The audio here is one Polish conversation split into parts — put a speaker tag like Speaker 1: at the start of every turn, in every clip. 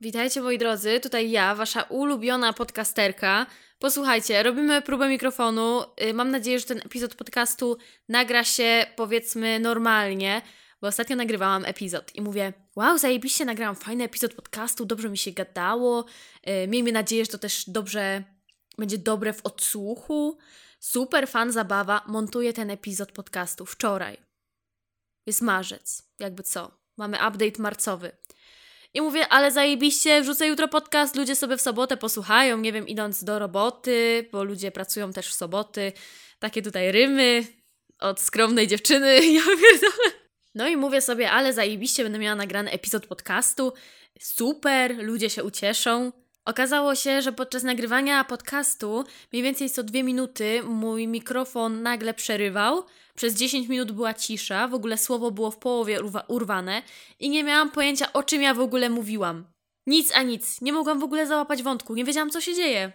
Speaker 1: Witajcie moi drodzy, tutaj ja, wasza ulubiona podcasterka. Posłuchajcie, robimy próbę mikrofonu. Y, Mam nadzieję, że ten epizod podcastu nagra się powiedzmy normalnie, bo ostatnio nagrywałam epizod i mówię, wow, zajebiście nagrałam fajny epizod podcastu, dobrze mi się gadało. Y, Miejmy nadzieję, że to też dobrze będzie dobre w odsłuchu. Super fan zabawa, montuję ten epizod podcastu wczoraj. Jest marzec, jakby co. Mamy update marcowy. I mówię, ale zajebiście, wrzucę jutro podcast, ludzie sobie w sobotę posłuchają, nie wiem, idąc do roboty, bo ludzie pracują też w soboty. Takie tutaj rymy od skromnej dziewczyny, ja pierdolę. No i mówię sobie, ale zajebiście, będę miała nagrany epizod podcastu, super, ludzie się ucieszą. Okazało się, że podczas nagrywania podcastu mniej więcej co dwie minuty mój mikrofon nagle przerywał. Przez 10 minut była cisza, w ogóle słowo było w połowie urwa- urwane i nie miałam pojęcia o czym ja w ogóle mówiłam. Nic a nic, nie mogłam w ogóle załapać wątku, nie wiedziałam co się dzieje.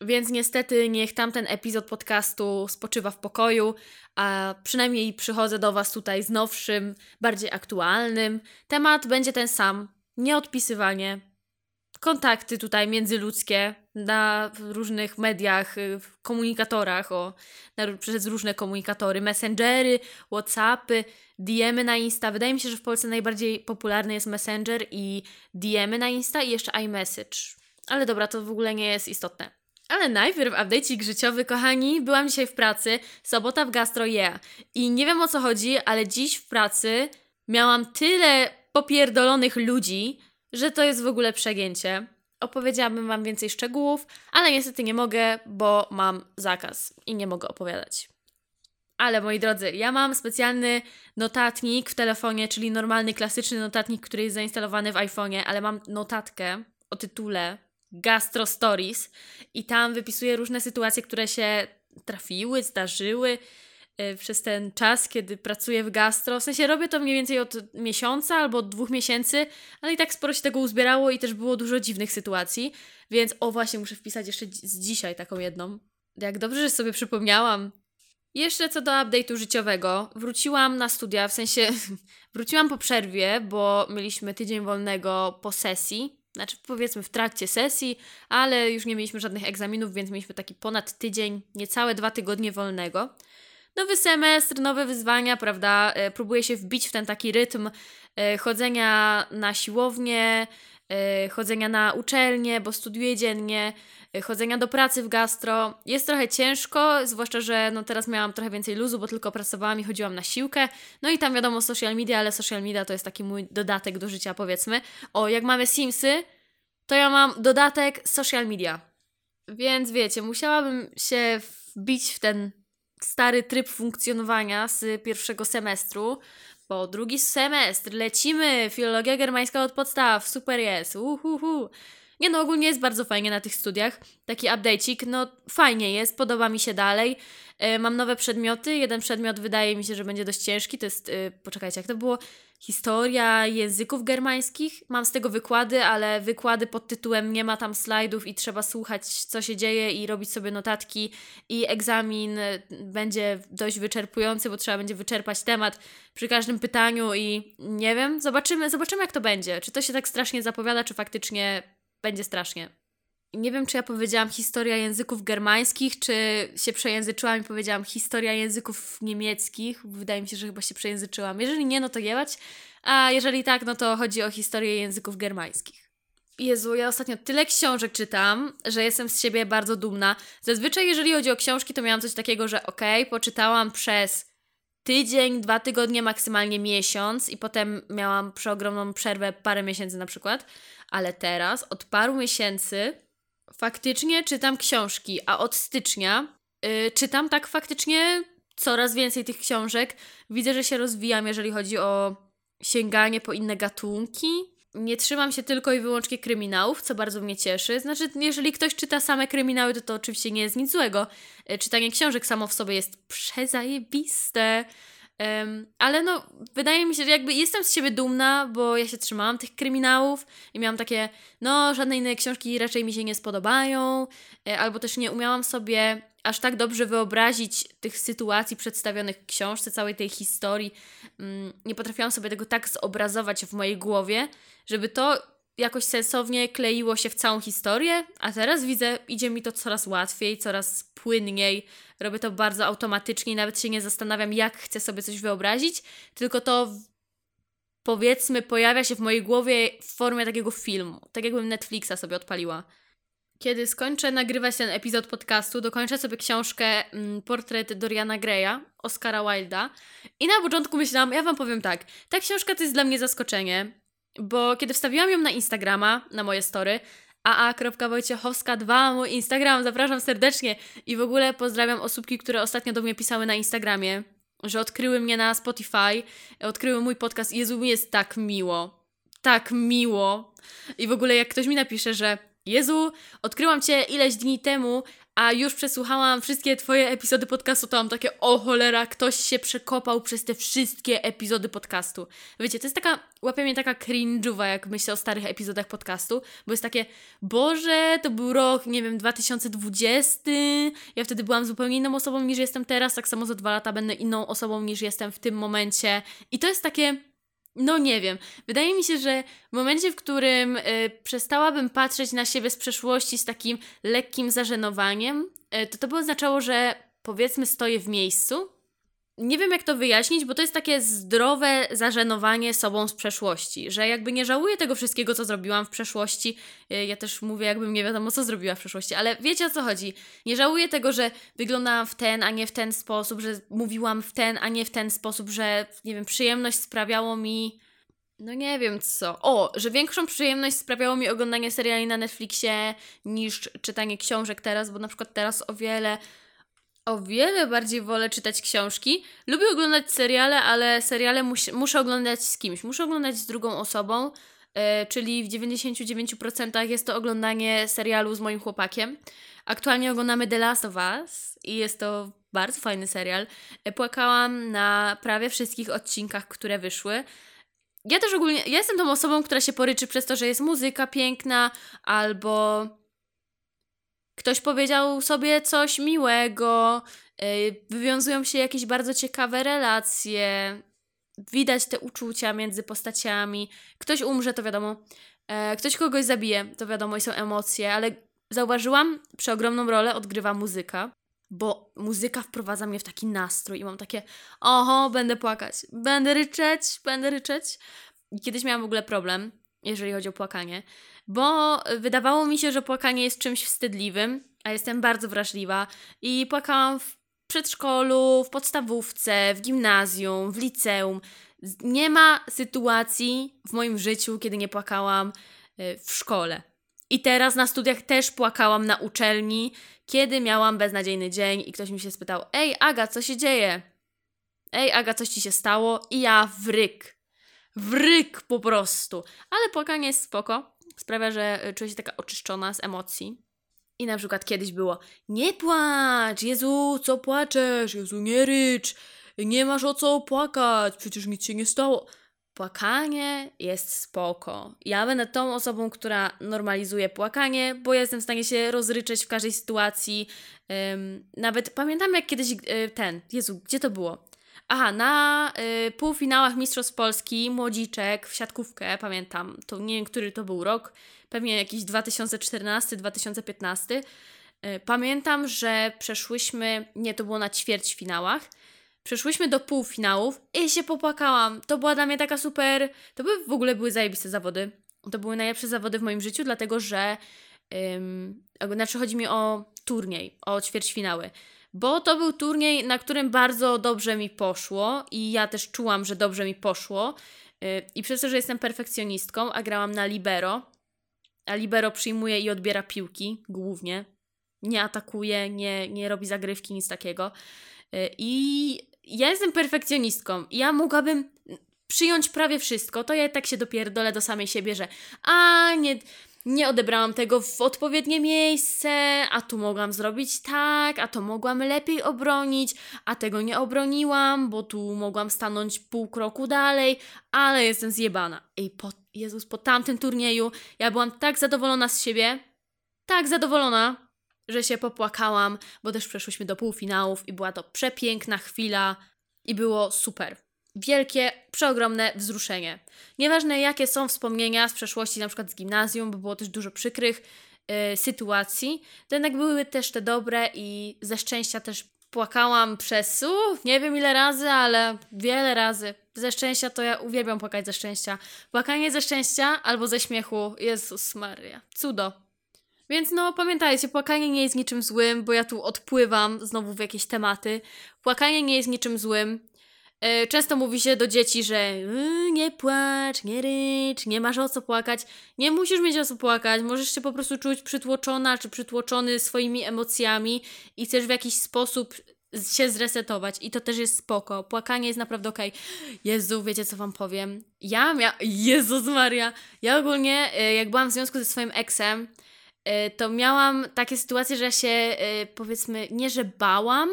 Speaker 1: Więc niestety niech tamten epizod podcastu spoczywa w pokoju, a przynajmniej przychodzę do Was tutaj z nowszym, bardziej aktualnym. Temat będzie ten sam: nieodpisywanie, kontakty tutaj międzyludzkie na różnych mediach, y, komunikatorach, o, na, przez różne komunikatory, messengery, whatsappy, DMy na Insta. Wydaje mi się, że w Polsce najbardziej popularny jest Messenger i DMy na Insta i jeszcze iMessage. Ale dobra, to w ogóle nie jest istotne. Ale najpierw update'ik życiowy, kochani. Byłam dzisiaj w pracy, sobota w Gastro Yeah. I nie wiem o co chodzi, ale dziś w pracy miałam tyle popierdolonych ludzi, że to jest w ogóle przegięcie. Opowiedziałabym Wam więcej szczegółów, ale niestety nie mogę, bo mam zakaz i nie mogę opowiadać. Ale moi drodzy, ja mam specjalny notatnik w telefonie, czyli normalny, klasyczny notatnik, który jest zainstalowany w iPhone'ie, ale mam notatkę o tytule Gastro Stories i tam wypisuję różne sytuacje, które się trafiły, zdarzyły przez ten czas, kiedy pracuję w gastro. W sensie robię to mniej więcej od miesiąca albo od dwóch miesięcy, ale i tak sporo się tego uzbierało i też było dużo dziwnych sytuacji. Więc o właśnie, muszę wpisać jeszcze z dzisiaj taką jedną. Jak dobrze, że sobie przypomniałam. Jeszcze co do update'u życiowego, wróciłam na studia, w sensie wróciłam po przerwie, bo mieliśmy tydzień wolnego po sesji, znaczy powiedzmy w trakcie sesji, ale już nie mieliśmy żadnych egzaminów, więc mieliśmy taki ponad tydzień, niecałe dwa tygodnie wolnego. Nowy semestr, nowe wyzwania, prawda? E, Próbuję się wbić w ten taki rytm e, chodzenia na siłownię, e, chodzenia na uczelnię, bo studiuję dziennie, chodzenia do pracy w gastro. Jest trochę ciężko, zwłaszcza, że no teraz miałam trochę więcej luzu, bo tylko pracowałam i chodziłam na siłkę. No i tam wiadomo social media, ale social media to jest taki mój dodatek do życia, powiedzmy. O, jak mamy Simsy, to ja mam dodatek social media. Więc wiecie, musiałabym się wbić w ten stary tryb funkcjonowania z pierwszego semestru, bo drugi semestr, lecimy, filologia germańska od podstaw, super jest, uhuhu. Nie no, ogólnie jest bardzo fajnie na tych studiach, taki update'ik, no fajnie jest, podoba mi się dalej. E, mam nowe przedmioty, jeden przedmiot wydaje mi się, że będzie dość ciężki, to jest, e, poczekajcie, jak to było? Historia języków germańskich. Mam z tego wykłady, ale wykłady pod tytułem nie ma tam slajdów i trzeba słuchać, co się dzieje i robić sobie notatki. I egzamin będzie dość wyczerpujący, bo trzeba będzie wyczerpać temat przy każdym pytaniu i nie wiem, zobaczymy, zobaczymy jak to będzie. Czy to się tak strasznie zapowiada, czy faktycznie będzie strasznie. Nie wiem, czy ja powiedziałam historia języków germańskich, czy się przejęzyczyłam i powiedziałam historia języków niemieckich. Wydaje mi się, że chyba się przejęzyczyłam. Jeżeli nie, no to jebać. A jeżeli tak, no to chodzi o historię języków germańskich. Jezu, ja ostatnio tyle książek czytam, że jestem z siebie bardzo dumna. Zazwyczaj, jeżeli chodzi o książki, to miałam coś takiego, że okej, poczytałam przez tydzień, dwa tygodnie, maksymalnie miesiąc i potem miałam przeogromną przerwę, parę miesięcy na przykład. Ale teraz, od paru miesięcy, faktycznie czytam książki, a od stycznia y, czytam tak faktycznie coraz więcej tych książek. Widzę, że się rozwijam, jeżeli chodzi o sięganie po inne gatunki. Nie trzymam się tylko i wyłącznie kryminałów, co bardzo mnie cieszy. Znaczy, jeżeli ktoś czyta same kryminały, to to oczywiście nie jest nic złego. Y, Czytanie książek samo w sobie jest przezajebiste. Ale no, wydaje mi się, że jakby jestem z siebie dumna, bo ja się trzymałam tych kryminałów i miałam takie, no, żadne inne książki raczej mi się nie spodobają, e, albo też nie umiałam sobie aż tak dobrze wyobrazić tych sytuacji przedstawionych w książce, całej tej historii. Mm, Nie potrafiłam sobie tego tak zobrazować w mojej głowie, żeby to jakoś sensownie kleiło się w całą historię, a teraz widzę, idzie mi to coraz łatwiej, coraz płynniej. Robię to bardzo automatycznie, nawet się nie zastanawiam, jak chcę sobie coś wyobrazić, tylko to powiedzmy pojawia się w mojej głowie w formie takiego filmu, tak jakbym Netflixa sobie odpaliła. Kiedy skończę nagrywać ten epizod podcastu, dokończę sobie książkę mm, Portret Doriana Greya, Oscara Wilda. I na początku myślałam, ja wam powiem tak, ta książka to jest dla mnie zaskoczenie, bo kiedy wstawiłam ją na Instagrama, na moje story, aa.wojciechowska2, mój Instagram, zapraszam serdecznie i w ogóle pozdrawiam osóbki, które ostatnio do mnie pisały na Instagramie, że odkryły mnie na Spotify, odkryły mój podcast. Jezu, mi jest tak miło. Tak miło. I w ogóle jak ktoś mi napisze, że Jezu, odkryłam Cię ileś dni temu, a już przesłuchałam wszystkie Twoje epizody podcastu, to mam takie, o cholera, ktoś się przekopał przez te wszystkie epizody podcastu. Wiecie, to jest taka, łapie mnie taka cringe'owa, jak myślę o starych epizodach podcastu, bo jest takie, Boże, to był rok, nie wiem, 2020, ja wtedy byłam zupełnie inną osobą niż jestem teraz, tak samo za dwa lata będę inną osobą niż jestem w tym momencie. I to jest takie no nie wiem. Wydaje mi się, że w momencie, w którym y, przestałabym patrzeć na siebie z przeszłości z takim lekkim zażenowaniem, y, to to by oznaczało, że powiedzmy stoję w miejscu nie wiem, jak to wyjaśnić, bo to jest takie zdrowe zażenowanie sobą z przeszłości, że jakby nie żałuję tego wszystkiego, co zrobiłam w przeszłości. Y, ja też mówię, jakbym nie wiadomo, co zrobiła w przeszłości, ale wiecie o co chodzi. Nie żałuję tego, że wyglądałam w ten, a nie w ten sposób, że mówiłam w ten, a nie w ten sposób, że nie wiem, przyjemność sprawiało mi. No nie wiem co. O, że większą przyjemność sprawiało mi oglądanie seriali na Netflixie niż czytanie książek teraz, bo na przykład teraz o wiele o wiele bardziej wolę czytać książki. Lubię oglądać seriale, ale seriale mus muszę oglądać z kimś. Muszę oglądać z drugą osobą, yy, czyli w 99% jest to oglądanie serialu z moim chłopakiem. Aktualnie oglądamy The Last of Us i jest to bardzo fajny serial. E, płakałam na prawie wszystkich odcinkach, które wyszły. Ja też ogólnie, ja jestem tą osobą, która się poryczy przez to, że jest muzyka piękna albo ktoś powiedział sobie coś miłego, y, wywiązują się jakieś bardzo ciekawe relacje, widać te uczucia między postaciami, ktoś umrze, to wiadomo, e, ktoś kogoś zabije, to wiadomo i są emocje, ale zauważyłam, przeogromną rolę odgrywa muzyka, bo muzyka wprowadza mnie w taki nastrój i mam takie, oho, będę płakać, będę ryczeć, będę ryczeć. Kiedyś miałam w ogóle problem, jeżeli chodzi o płakanie, bo wydawało mi się, że płakanie jest czymś wstydliwym, a jestem bardzo wrażliwa i płakałam w przedszkolu, w podstawówce, w gimnazjum, w liceum. Nie ma sytuacji w moim życiu, kiedy nie płakałam y, w szkole. I teraz na studiach też płakałam na uczelni, kiedy miałam beznadziejny dzień i ktoś mi się spytał: Ej, Aga, co się dzieje? Ej, Aga, coś ci się stało? I ja wryk. Wryk po prostu. Ale płakanie jest spoko sprawia, że e, czuję się taka oczyszczona z emocji. I na przykład kiedyś było: Nie płacz, Jezu, co płaczesz? Jezu, nie rycz, nie masz o co płakać, przecież nic się nie stało. Płakanie jest spoko. Ja będę tą osobą, która normalizuje płakanie, bo jestem w stanie się rozryczeć w każdej sytuacji. Um, nawet pamiętam, jak kiedyś e, ten, Jezu, gdzie to było? Aha, na y, półfinałach Mistrzostw Polski młodziczek w siatkówkę, pamiętam, to nie wiem, który to był rok, pewnie jakiś 2014-2015. Y, pamiętam, że przeszłyśmy, nie, to było na ćwierćfinałach, przeszłyśmy do półfinałów i się popłakałam. To była dla mnie taka super, to by w ogóle były zajebiste zawody. To były najlepsze zawody w moim życiu, dlatego że, ym, znaczy chodzi mi o turniej, o ćwierćfinały bo to był turniej, na którym bardzo dobrze mi poszło i ja też czułam, że dobrze mi poszło. Y, I przez to, że jestem perfekcjonistką, a grałam na libero, a libero przyjmuje i odbiera piłki głównie, nie atakuje, nie, nie robi zagrywki, nic takiego. Y, I ja jestem perfekcjonistką. Ja mogłabym przyjąć prawie wszystko, to ja tak się dopierdolę do samej siebie, że a nie nie odebrałam tego w odpowiednie miejsce, a tu mogłam zrobić tak, a to mogłam lepiej obronić, a tego nie obroniłam, bo tu mogłam stanąć pół kroku dalej, ale jestem zjebana. I po, Jezus, po tamtym turnieju ja byłam tak zadowolona z siebie, tak zadowolona, że się popłakałam, bo też przeszłyśmy do półfinałów i była to przepiękna chwila i było super. Wielkie, przeogromne wzruszenie. Nieważne jakie są wspomnienia z przeszłości, na przykład z gimnazjum, bo było też dużo przykrych y, sytuacji, to jednak były też te dobre i ze szczęścia też płakałam przez, uf, nie wiem ile razy, ale wiele razy. Ze szczęścia to ja uwielbiam płakać ze szczęścia. Płakanie ze szczęścia albo ze śmiechu, Jezus Maria, cudo. Więc no pamiętajcie, płakanie nie jest niczym złym, bo ja tu odpływam znowu w jakieś tematy. Płakanie nie jest niczym złym. E, często mówi się do dzieci, że yy, nie płacz, nie rycz, nie masz o co płakać. Nie musisz mieć o co płakać, możesz się po prostu czuć przytłoczona czy przytłoczony swoimi emocjami i chcesz w jakiś sposób się zresetować i to też jest spoko. Płakanie jest naprawdę okej. Okay. Jezu, wiecie co wam powiem? Ja miałam... Jezus Maria! Ja ogólnie, e, jak byłam w związku ze swoim eksem, e, to miałam takie sytuacje, że ja się powiedzmy, nie że bałam,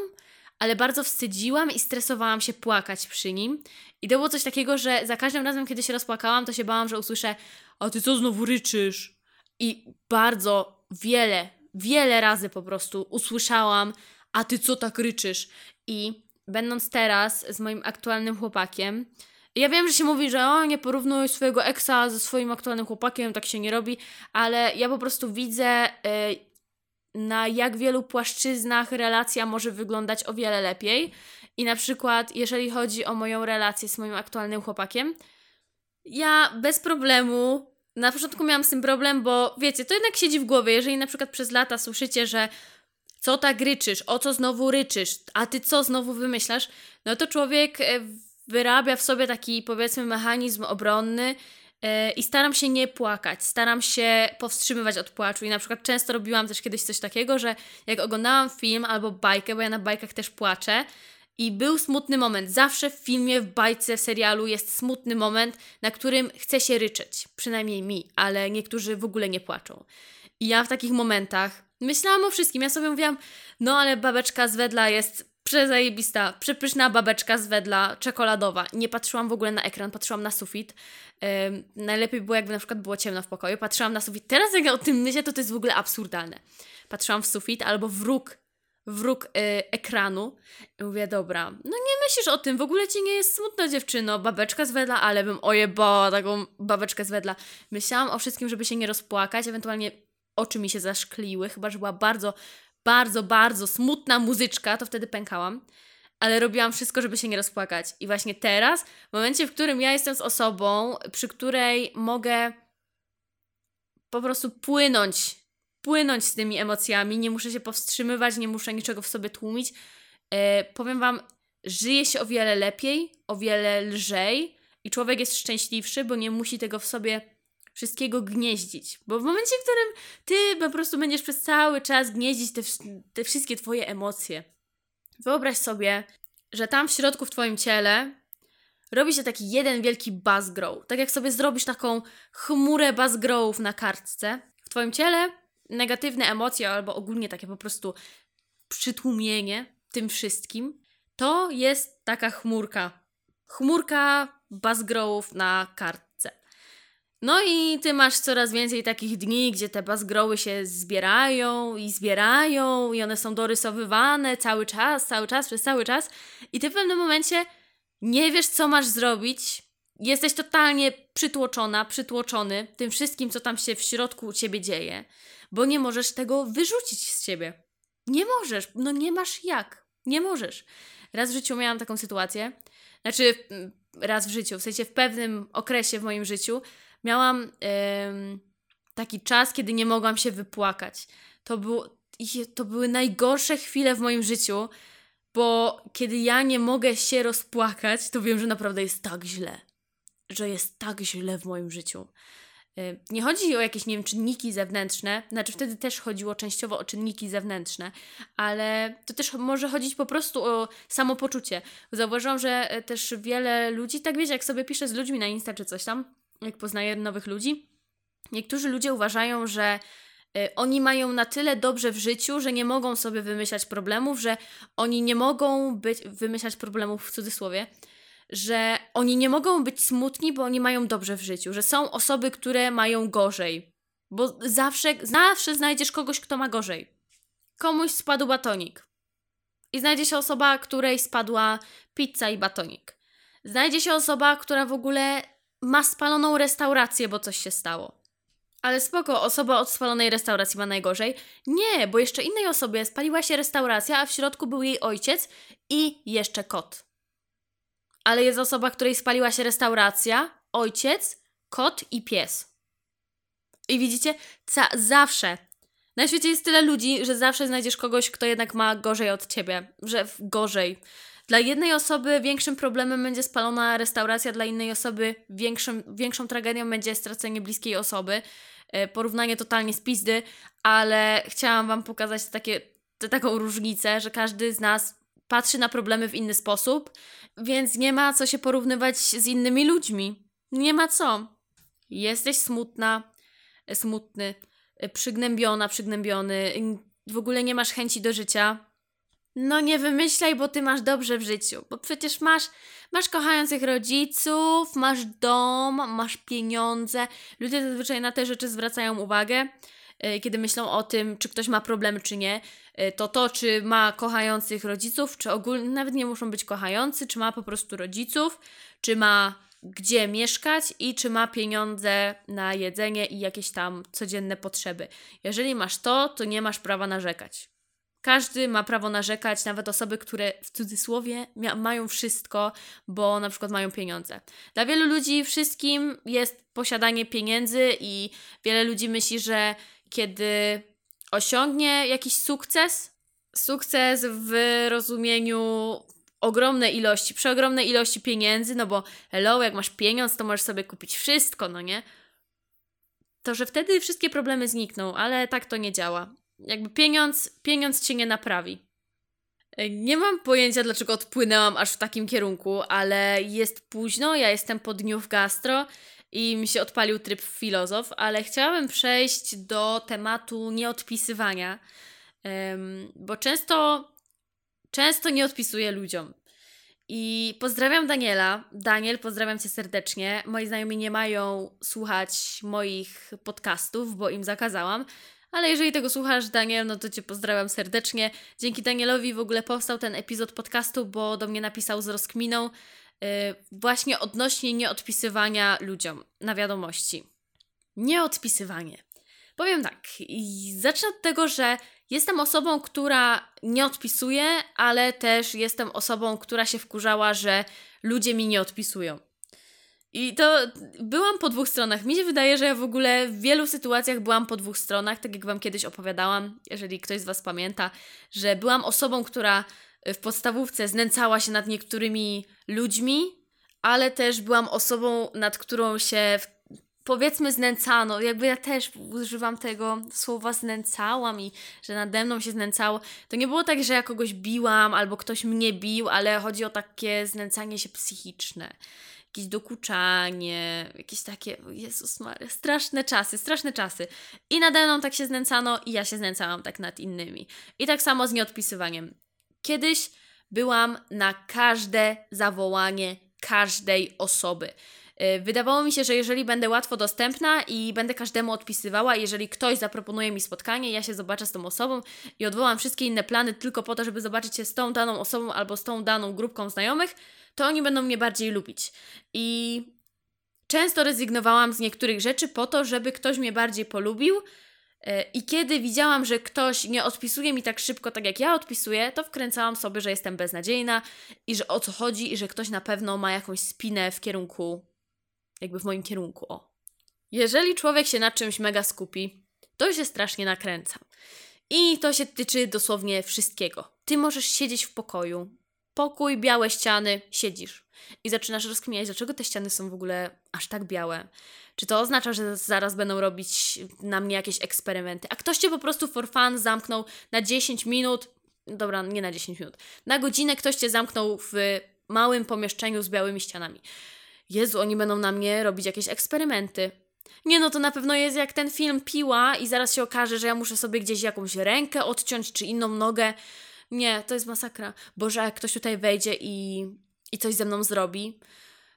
Speaker 1: ale bardzo wstydziłam i stresowałam się płakać przy nim. I to było coś takiego, że za każdym razem, kiedy się rozpłakałam, to się bałam, że usłyszę: A ty co znowu ryczysz? I bardzo wiele, wiele razy po prostu usłyszałam: A ty co tak ryczysz? I będąc teraz z moim aktualnym chłopakiem, ja wiem, że się mówi, że o, nie porównuj swojego eksa ze swoim aktualnym chłopakiem, tak się nie robi, ale ja po prostu widzę, yy, na jak wielu płaszczyznach relacja może wyglądać o wiele lepiej. I na przykład, jeżeli chodzi o moją relację z moim aktualnym chłopakiem, ja bez problemu. Na początku miałam z tym problem, bo wiecie, to jednak siedzi w głowie. Jeżeli na przykład przez lata słyszycie, że co tak ryczysz, o co znowu ryczysz, a ty co znowu wymyślasz, no to człowiek e, wyrabia w sobie taki powiedzmy mechanizm obronny, I staram się nie płakać, staram się powstrzymywać od płaczu. I na przykład często robiłam też kiedyś coś takiego, że jak oglądałam film albo bajkę, bo ja na bajkach też płaczę, i był smutny moment. Zawsze w filmie, w bajce, w serialu jest smutny moment, na którym chce się ryczeć. Przynajmniej mi, ale niektórzy w ogóle nie płaczą. I ja w takich momentach myślałam o wszystkim. Ja sobie mówiłam, no ale babeczka z wedla jest Przezajebista, przepyszna babeczka z wedla, czekoladowa. Nie patrzyłam w ogóle na ekran, patrzyłam na sufit. Najlepiej było, jakby na przykład było ciemno w pokoju. Patrzyłam na sufit. Teraz jak ja o tym myślę, to to jest w ogóle absurdalne. Patrzyłam w sufit albo w róg, w yy, ekranu i mówię, dobra, no nie myślisz o tym, w ogóle ci nie jest smutno dziewczyno, babeczka z wedla, ale bym ojebała taką babeczkę z wedla. Myślałam o wszystkim, żeby się nie rozpłakać, ewentualnie oczy mi się zaszkliły, chyba, że była bardzo bardzo, bardzo smutna muzyczka, to wtedy pękałam. Ale robiłam wszystko, żeby się nie rozpłakać. I właśnie teraz, w momencie, w którym ja jestem z osobą, przy której mogę po prostu płynąć, płynąć z tymi emocjami, nie muszę się powstrzymywać, nie muszę niczego w sobie tłumić, yy, powiem Wam, żyje się o wiele lepiej, o wiele lżej i człowiek jest szczęśliwszy, bo nie musi tego w sobie wszystkiego gnieździć. Bo w momencie, w którym ty po prostu będziesz przez cały czas gnieździć te, te wszystkie twoje emocje, wyobraź sobie, że tam w środku w twoim ciele robi się taki jeden wielki buzz grow. Tak jak sobie zrobisz taką chmurę buzz growów na kartce, w twoim ciele negatywne emocje albo ogólnie takie po prostu przytłumienie tym wszystkim, to jest taka chmurka. Chmurka buzz growów na kartce. No i ty masz coraz więcej takich dni, gdzie te bazgroły się zbierają i zbierają i one są dorysowywane cały czas, cały czas, przez cały czas i ty w pewnym momencie nie wiesz, co masz zrobić. Jesteś totalnie przytłoczona, przytłoczony tym wszystkim, co tam się w środku u ciebie dzieje, bo nie możesz tego wyrzucić z ciebie. Nie możesz, no nie masz jak. Nie możesz. Raz w życiu miałam taką sytuację, znaczy raz w życiu, w sensie w pewnym okresie w moim życiu, miałam taki czas, kiedy nie mogłam się wypłakać. To, było, to były najgorsze chwile w moim życiu, bo kiedy ja nie mogę się rozpłakać, to wiem, że naprawdę jest tak źle. Że jest tak źle w moim życiu. Nie chodzi o jakieś, nie wiem, czynniki zewnętrzne, znaczy wtedy też chodziło częściowo o czynniki zewnętrzne, ale to też może chodzić po prostu o samopoczucie. Zauważyłam, że e, też wiele ludzi, tak wiecie, jak sobie piszę z ludźmi na Insta czy coś tam, jak poznaję nowych ludzi, niektórzy ludzie uważają, że y, oni mają na tyle dobrze w życiu, że nie mogą sobie wymyślać problemów, że oni nie mogą być, wymyślać problemów w cudzysłowie, że oni nie mogą być smutni, bo oni mają dobrze w życiu, że są osoby, które mają gorzej. Bo zawsze, zawsze znajdziesz kogoś, kto ma gorzej. Komuś spadł batonik. I znajdzie się osoba, której spadła pizza i batonik. Znajdzie się osoba, która w ogóle ma spaloną restaurację, bo coś się stało. Ale spoko, osoba od spalonej restauracji ma najgorzej. Nie, bo jeszcze innej osobie spaliła się restauracja, a w środku był jej ojciec i jeszcze kot. Ale jest osoba, której spaliła się restauracja, ojciec, kot i pies. I widzicie, ca- zawsze. Na świecie jest tyle ludzi, że zawsze znajdziesz kogoś, kto jednak ma gorzej od ciebie. Że gorzej. Dla jednej osoby większym problemem będzie spalona restauracja, dla innej osoby większym, większą tragedią będzie stracenie bliskiej osoby. E, porównanie totalnie z pizdy, ale chciałam Wam pokazać takie, taką różnicę, że każdy z nas patrzy na problemy w inny sposób, więc nie ma co się porównywać z innymi ludźmi. Nie ma co. Jesteś smutna, smutny, przygnębiona, przygnębiony, w ogóle nie masz chęci do życia, no nie wymyślaj, bo ty masz dobrze w życiu, bo przecież masz, masz kochających rodziców, masz dom, masz pieniądze. Ludzie zazwyczaj na te rzeczy zwracają uwagę, e, kiedy myślą o tym, czy ktoś ma problemy, czy nie. E, to to, czy ma kochających rodziców, czy ogólnie, nawet nie muszą być kochający, czy ma po prostu rodziców, czy ma gdzie mieszkać i czy ma pieniądze na jedzenie i jakieś tam codzienne potrzeby. Jeżeli masz to, to nie masz prawa narzekać. Każdy ma prawo narzekać, nawet osoby, które w cudzysłowie mają wszystko, bo na przykład mają pieniądze. Dla wielu ludzi wszystkim jest posiadanie pieniędzy i wiele ludzi myśli, że kiedy osiągnie jakiś sukces, sukces w rozumieniu ogromnej ilości, przeogromnej ilości pieniędzy, no bo hello, jak masz pieniądz, to możesz sobie kupić wszystko, no nie? To, że wtedy wszystkie problemy znikną, ale tak to nie działa. Jakby pieniądz, pieniądz cię nie naprawi. E, nie mam pojęcia, dlaczego odpłynęłam aż w takim kierunku, ale jest późno, ja jestem po dniu w gastro i mi się odpalił tryb filozof, ale chciałabym przejść do tematu nieodpisywania, bo często, często nie odpisuję ludziom. I pozdrawiam Daniela. Daniel, pozdrawiam cię serdecznie. Moi znajomi nie mają słuchać moich podcastów, bo im zakazałam, ale jeżeli tego słuchasz, Daniel, no to Cię pozdrawiam serdecznie. Dzięki Danielowi w ogóle powstał ten epizod podcastu, bo do mnie napisał z rozkminą yy, właśnie odnośnie nieodpisywania ludziom na wiadomości. Nieodpisywanie. Powiem tak, zacznę od tego, że jestem osobą, która nie odpisuje, ale też jestem osobą, która się wkurzała, że ludzie mi nie odpisują. I to byłam po dwóch stronach. Mi się wydaje, że ja w ogóle w wielu sytuacjach byłam po dwóch stronach, tak jak Wam kiedyś opowiadałam, jeżeli ktoś z Was pamięta, że byłam osobą, która w podstawówce znęcała się nad niektórymi ludźmi, ale też byłam osobą, nad którą się powiedzmy znęcano. Jakby ja też używam tego słowa znęcałam i że nade mną się znęcało. To nie było tak, że ja kogoś biłam albo ktoś mnie bił, ale chodzi o takie znęcanie się psychiczne jakieś dokuczanie, jakieś takie, Jezus Maria, straszne czasy, straszne czasy. I nade mną tak się znęcano i ja się znęcałam tak nad innymi. I tak samo z nieodpisywaniem. Kiedyś byłam na każde zawołanie każdej osoby. Y, wydawało mi się, że jeżeli będę łatwo dostępna i będę każdemu odpisywała, jeżeli ktoś zaproponuje mi spotkanie, ja się zobaczę z tą osobą i odwołam wszystkie inne plany tylko po to, żeby zobaczyć się z tą daną osobą albo z tą daną grupką znajomych, to oni będą mnie bardziej lubić. I często rezygnowałam z niektórych rzeczy po to, żeby ktoś mnie bardziej polubił. E, I kiedy widziałam, że ktoś nie odpisuje mi tak szybko, tak jak ja odpisuję, to wkręcałam sobie, że jestem beznadziejna i że o co chodzi, i że ktoś na pewno ma jakąś spinę w kierunku, jakby w moim kierunku. O. Jeżeli człowiek się na czymś mega skupi, to się strasznie nakręca. I to się tyczy dosłownie wszystkiego. Ty możesz siedzieć w pokoju, pokój, białe ściany, siedzisz i zaczynasz rozkminiać, dlaczego te ściany są w ogóle aż tak białe. Czy to oznacza, że zaraz będą robić na mnie jakieś eksperymenty? A ktoś cię po prostu for fun zamknął na 10 minut, dobra, nie na 10 minut, na godzinę ktoś cię zamknął w małym pomieszczeniu z białymi ścianami. Jezu, oni będą na mnie robić jakieś eksperymenty. Nie no, to na pewno jest jak ten film Piła i zaraz się okaże, że ja muszę sobie gdzieś jakąś rękę odciąć czy inną nogę. Nie, to jest masakra. Boże, jak ktoś tutaj wejdzie i, i coś ze mną zrobi.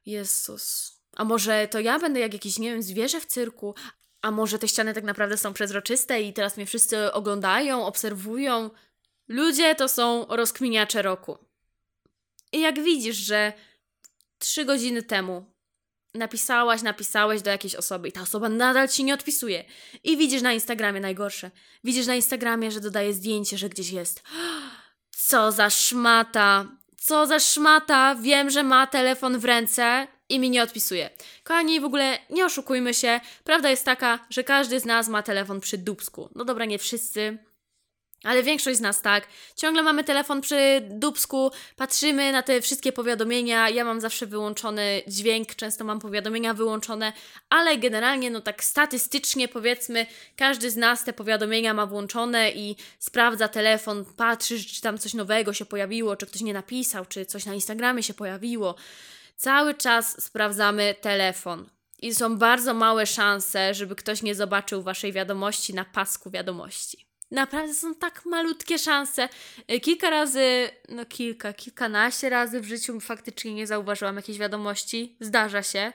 Speaker 1: Jezus. A może to ja będę jak jakieś, nie wiem, zwierzę w cyrku? A może te ściany tak naprawdę są przezroczyste i teraz mnie wszyscy oglądają, obserwują? Ludzie to są rozkminiacze roku. I jak widzisz, że trzy godziny temu napisałaś, napisałeś do jakiejś osoby i ta osoba nadal ci nie odpisuje. I widzisz na Instagramie najgorsze. Widzisz na Instagramie, że dodaje zdjęcie, że gdzieś jest. Co za szmata! Co za szmata! Wiem, że ma telefon w ręce i mi nie odpisuje. Kochani, w ogóle nie oszukujmy się. Prawda jest taka, że każdy z nas ma telefon przy dubsku. No dobra, nie wszyscy, ale większość z nas tak. Ciągle mamy telefon przy dubsku, patrzymy na te wszystkie powiadomienia. Ja mam zawsze wyłączony dźwięk, często mam powiadomienia wyłączone, ale generalnie, no tak statystycznie powiedzmy, każdy z nas te powiadomienia ma włączone i sprawdza telefon, patrzy, czy tam coś nowego się pojawiło, czy ktoś nie napisał, czy coś na Instagramie się pojawiło. Cały czas sprawdzamy telefon. I są bardzo małe szanse, żeby ktoś nie zobaczył waszej wiadomości na pasku wiadomości. Naprawdę są tak malutkie szanse. Y, kilka razy, no kilka, kilkanaście razy w życiu faktycznie nie zauważyłam jakiejś wiadomości. Zdarza się.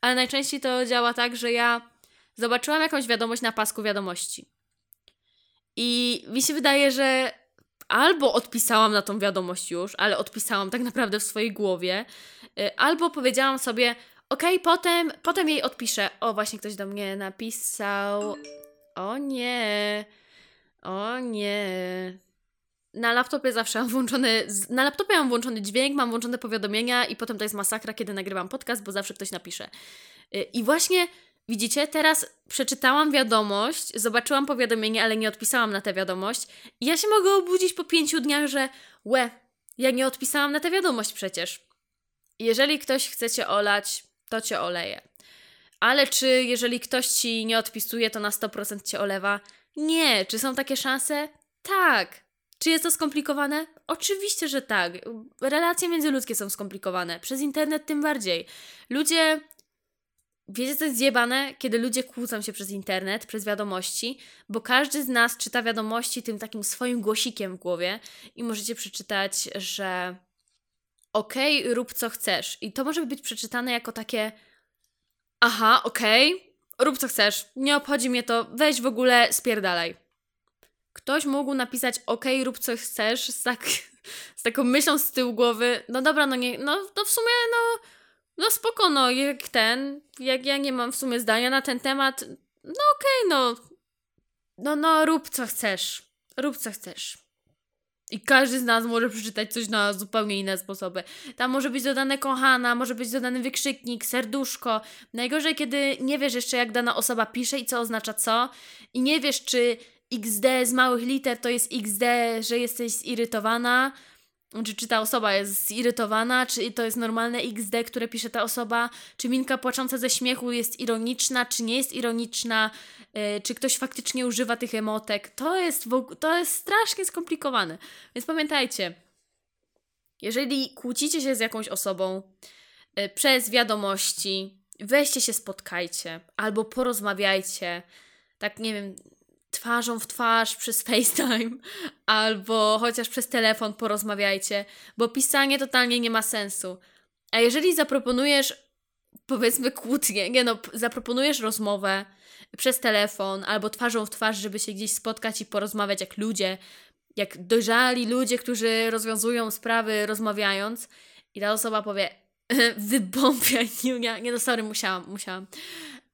Speaker 1: Ale najczęściej to działa tak, że ja zobaczyłam jakąś wiadomość na pasku wiadomości. I mi się wydaje, że albo odpisałam na tą wiadomość już, ale odpisałam tak naprawdę w swojej głowie, y, albo powiedziałam sobie, okej, okay, potem, potem jej odpiszę. O, właśnie ktoś do mnie napisał. O nie. O nie. Na laptopie zawsze mam włączony, na laptopie mam włączony dźwięk, mam włączone powiadomienia i potem to jest masakra, kiedy nagrywam podcast, bo zawsze ktoś napisze. Y, I właśnie widzicie, teraz przeczytałam wiadomość, zobaczyłam powiadomienie, ale nie odpisałam na tę wiadomość. I ja się mogę obudzić po pięciu dniach, że łe, ja nie odpisałam na tę wiadomość przecież. Jeżeli ktoś chce cię olać, to cię oleje. Ale czy jeżeli ktoś ci nie odpisuje, to na 100% cię olewa? Nie. Czy są takie szanse? Tak. Czy jest to skomplikowane? Oczywiście, że tak. Relacje międzyludzkie są skomplikowane. Przez internet tym bardziej. Ludzie. Wiecie, co jest zjebane? Kiedy ludzie kłócą się przez internet, przez wiadomości, bo każdy z nas czyta wiadomości tym takim swoim głosikiem w głowie i możecie przeczytać, że okej, okay, rób co chcesz. I to może być przeczytane jako takie aha, okej, okay, rób co chcesz, nie obchodzi mnie to, weź w ogóle spierdalaj. Ktoś mógł napisać ok, rób co chcesz z, tak, z taką myślą z tyłu głowy, no dobra, no nie, no, no w sumie no, no spoko, no jak ten, jak ja nie mam w sumie zdania na ten temat, no okej, okay, no, no, no rób co chcesz, rób co chcesz. I każdy z nas może przeczytać coś na zupełnie inne sposoby. Tam może być dodane kochana, może być dodany wykrzyknik, serduszko. Najgorzej, kiedy nie wiesz jeszcze, jak dana osoba pisze i co oznacza co. I nie wiesz, czy XD z małych liter to jest XD, że jesteś zirytowana, czy, czy ta osoba jest zirytowana, czy to jest normalne XD, które pisze ta osoba, czy minka płacząca ze śmiechu jest ironiczna, czy nie jest ironiczna, yy, czy ktoś faktycznie używa tych emotek. To jest, to jest strasznie skomplikowane. Więc pamiętajcie, jeżeli kłócicie się z jakąś osobą yy, przez wiadomości, weźcie się spotkajcie albo porozmawiajcie. Tak, nie wiem, twarzą w twarz przez FaceTime albo chociaż przez telefon porozmawiajcie, bo pisanie totalnie nie ma sensu. A jeżeli zaproponujesz, powiedzmy kłótnię, nie no, zaproponujesz rozmowę przez telefon albo twarzą w twarz, żeby się gdzieś spotkać i porozmawiać jak ludzie, jak dojrzali ludzie, którzy rozwiązują sprawy rozmawiając i ta osoba powie wybąbiaj, nie, nie no sorry, musiałam, musiałam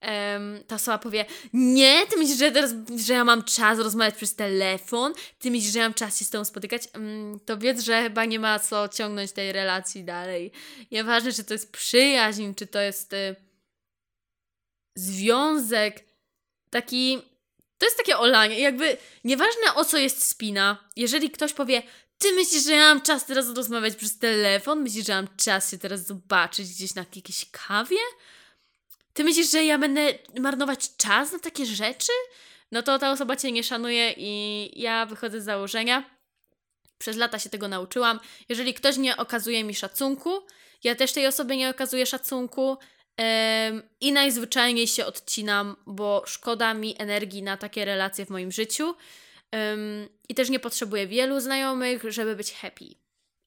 Speaker 1: um, ta osoba powie, nie, ty myślisz, że, teraz, że ja mam czas rozmawiać przez telefon, ty myślisz, że ja mam czas się z tobą spotykać, um, to wiedz, że chyba nie ma co ciągnąć tej relacji dalej. Nieważne, czy to jest przyjaźń, czy to jest y, związek, taki, to jest takie olanie, jakby nieważne o co jest spina, jeżeli ktoś powie, ty myślisz, że ja mam czas teraz rozmawiać przez telefon? Myślisz, że mam czas się teraz zobaczyć gdzieś na jakiejś kawie? Ty myślisz, że ja będę marnować czas na takie rzeczy? No to ta osoba cię nie szanuje i ja wychodzę z założenia. Przez lata się tego nauczyłam. Jeżeli ktoś nie okazuje mi szacunku, ja też tej osobie nie okazuję szacunku i najzwyczajniej się odcinam, bo szkoda mi energii na takie relacje w moim życiu. I też nie potrzebuję wielu znajomych, żeby być happy.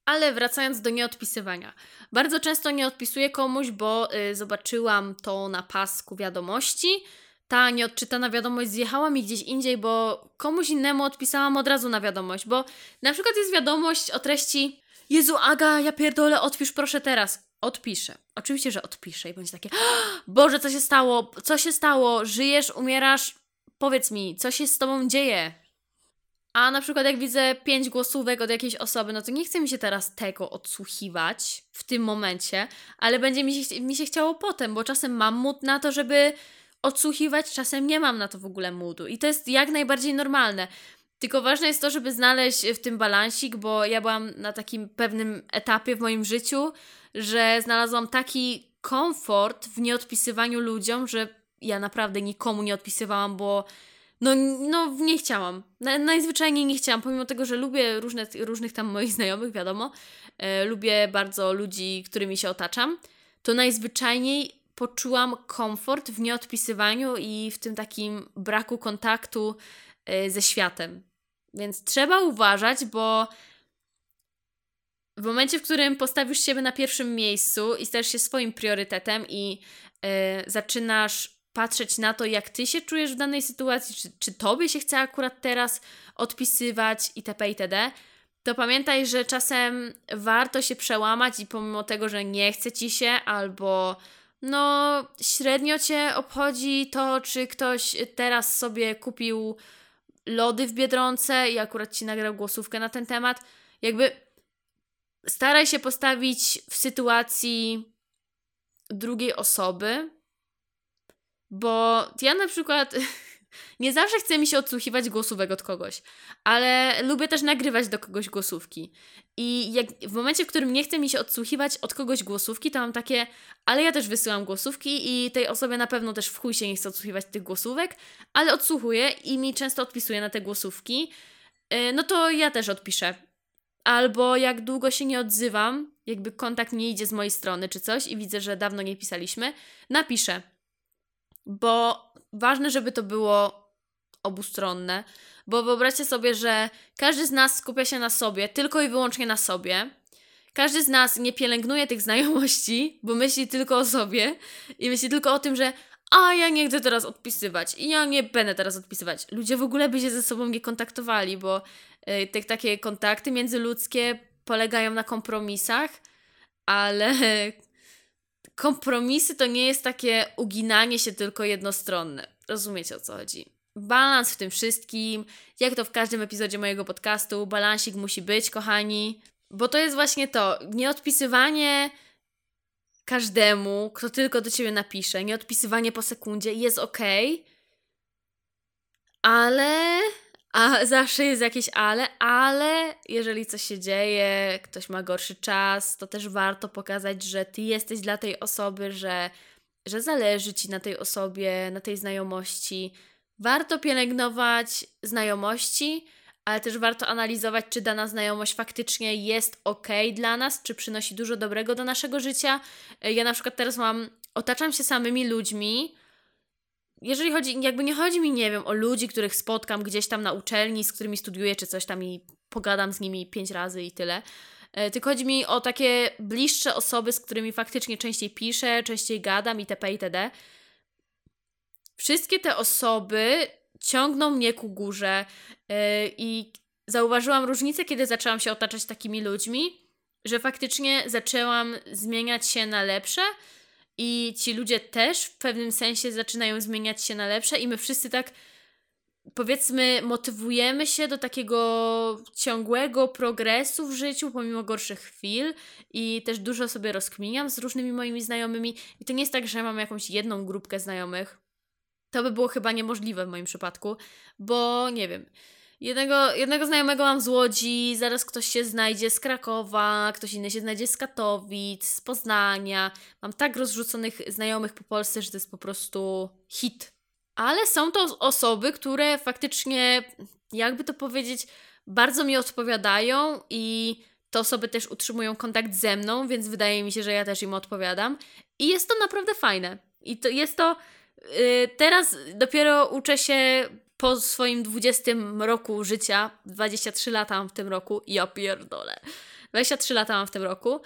Speaker 1: Ale wracając do nieodpisywania. Bardzo często nie odpisuję komuś, bo y, zobaczyłam to na pasku wiadomości. Ta nieodczytana wiadomość zjechała mi gdzieś indziej, bo komuś innemu odpisałam od razu na wiadomość, bo na przykład jest wiadomość o treści Jezu, Aga, ja pierdolę, odpisz proszę teraz. odpiszę. Oczywiście, że odpiszę i będzie takie Boże, co się stało? Co się stało? Żyjesz, umierasz? Powiedz mi, co się z tobą dzieje? A na przykład jak widzę pięć głosówek od jakiejś osoby, no to nie chce mi się teraz tego odsłuchiwać w tym momencie, ale będzie mi się, mi się chciało potem, bo czasem mam mód na to, żeby odsłuchiwać, czasem nie mam na to w ogóle moodu. I to jest jak najbardziej normalne. Tylko ważne jest to, żeby znaleźć w tym balansik, bo ja byłam na takim pewnym etapie w moim życiu, że znalazłam taki komfort w nieodpisywaniu ludziom, że ja naprawdę nikomu nie odpisywałam, bo no, no nie chciałam. Na, najzwyczajniej nie chciałam, pomimo tego, że lubię różne, różnych tam moich znajomych, wiadomo. E, lubię bardzo ludzi, którymi się otaczam. To najzwyczajniej poczułam komfort w nieodpisywaniu i w tym takim braku kontaktu e, ze światem. Więc trzeba uważać, bo w momencie, w którym postawisz siebie na pierwszym miejscu i stajesz się swoim priorytetem i e, zaczynasz patrzeć na to, jak ty się czujesz w danej sytuacji, czy, czy tobie się chce akurat teraz odpisywać itp. itd., to pamiętaj, że czasem warto się przełamać i pomimo tego, że nie chce ci się albo no średnio cię obchodzi to, czy ktoś teraz sobie kupił lody w Biedronce i akurat ci nagrał głosówkę na ten temat, jakby staraj się postawić w sytuacji drugiej osoby, bo ja na przykład nie zawsze chce mi się odsłuchiwać głosówek od kogoś, ale lubię też nagrywać do kogoś głosówki. I jak, w momencie, w którym nie chce mi się odsłuchiwać od kogoś głosówki, to mam takie, ale ja też wysyłam głosówki i tej osobie na pewno też w chuj się nie chce odsłuchiwać tych głosówek, ale odsłuchuję i mi często odpisuje na te głosówki, yy, no to ja też odpiszę. Albo jak długo się nie odzywam, jakby kontakt nie idzie z mojej strony czy coś i widzę, że dawno nie pisaliśmy, napiszę bo ważne, żeby to było obustronne, bo wyobraźcie sobie, że każdy z nas skupia się na sobie, tylko i wyłącznie na sobie. Każdy z nas nie pielęgnuje tych znajomości, bo myśli tylko o sobie i myśli tylko o tym, że a ja nie chcę teraz odpisywać i ja nie będę teraz odpisywać. Ludzie w ogóle by się ze sobą nie kontaktowali, bo y, te takie kontakty międzyludzkie polegają na kompromisach, ale kompromisy to nie jest takie uginanie się tylko jednostronne. Rozumiecie o co chodzi? Balans w tym wszystkim, jak to w każdym epizodzie mojego podcastu, balansik musi być, kochani, bo to jest właśnie to, nieodpisywanie każdemu, kto tylko do ciebie napisze, nieodpisywanie po sekundzie jest ok, ale a zawsze jest jakieś ale, ale jeżeli coś się dzieje, ktoś ma gorszy czas, to też warto pokazać, że ty jesteś dla tej osoby, że, że zależy ci na tej osobie, na tej znajomości. Warto pielęgnować znajomości, ale też warto analizować, czy dana znajomość faktycznie jest ok dla nas, czy przynosi dużo dobrego do naszego życia. Ja na przykład teraz mam, otaczam się samymi ludźmi, jeżeli chodzi, jakby nie chodzi mi, nie wiem, o ludzi, których spotkam gdzieś tam na uczelni, z którymi studiuję, czy coś tam i pogadam z nimi pięć razy i tyle. E, tylko chodzi mi o takie bliższe osoby, z którymi faktycznie częściej piszę, częściej gadam itp. itd. Wszystkie te osoby ciągną mnie ku górze yy, i zauważyłam różnicę, kiedy zaczęłam się otaczać takimi ludźmi, że faktycznie zaczęłam zmieniać się na lepsze, i ci ludzie też w pewnym sensie zaczynają zmieniać się na lepsze, i my wszyscy tak powiedzmy, motywujemy się do takiego ciągłego progresu w życiu, pomimo gorszych chwil, i też dużo sobie rozkminiam z różnymi moimi znajomymi. I to nie jest tak, że mam jakąś jedną grupkę znajomych. To by było chyba niemożliwe w moim przypadku, bo nie wiem. Jednego, jednego znajomego mam z Łodzi, zaraz ktoś się znajdzie z Krakowa, ktoś inny się znajdzie z Katowic, z Poznania. Mam tak rozrzuconych znajomych po Polsce, że to jest po prostu hit. Ale są to osoby, które faktycznie, jakby to powiedzieć, bardzo mi odpowiadają i te osoby też utrzymują kontakt ze mną, więc wydaje mi się, że ja też im odpowiadam. I jest to naprawdę fajne. I to jest to. Yy, teraz dopiero uczę się po swoim 20 roku życia, 23 lata mam w tym roku, ja pierdolę, 23 lata mam w tym roku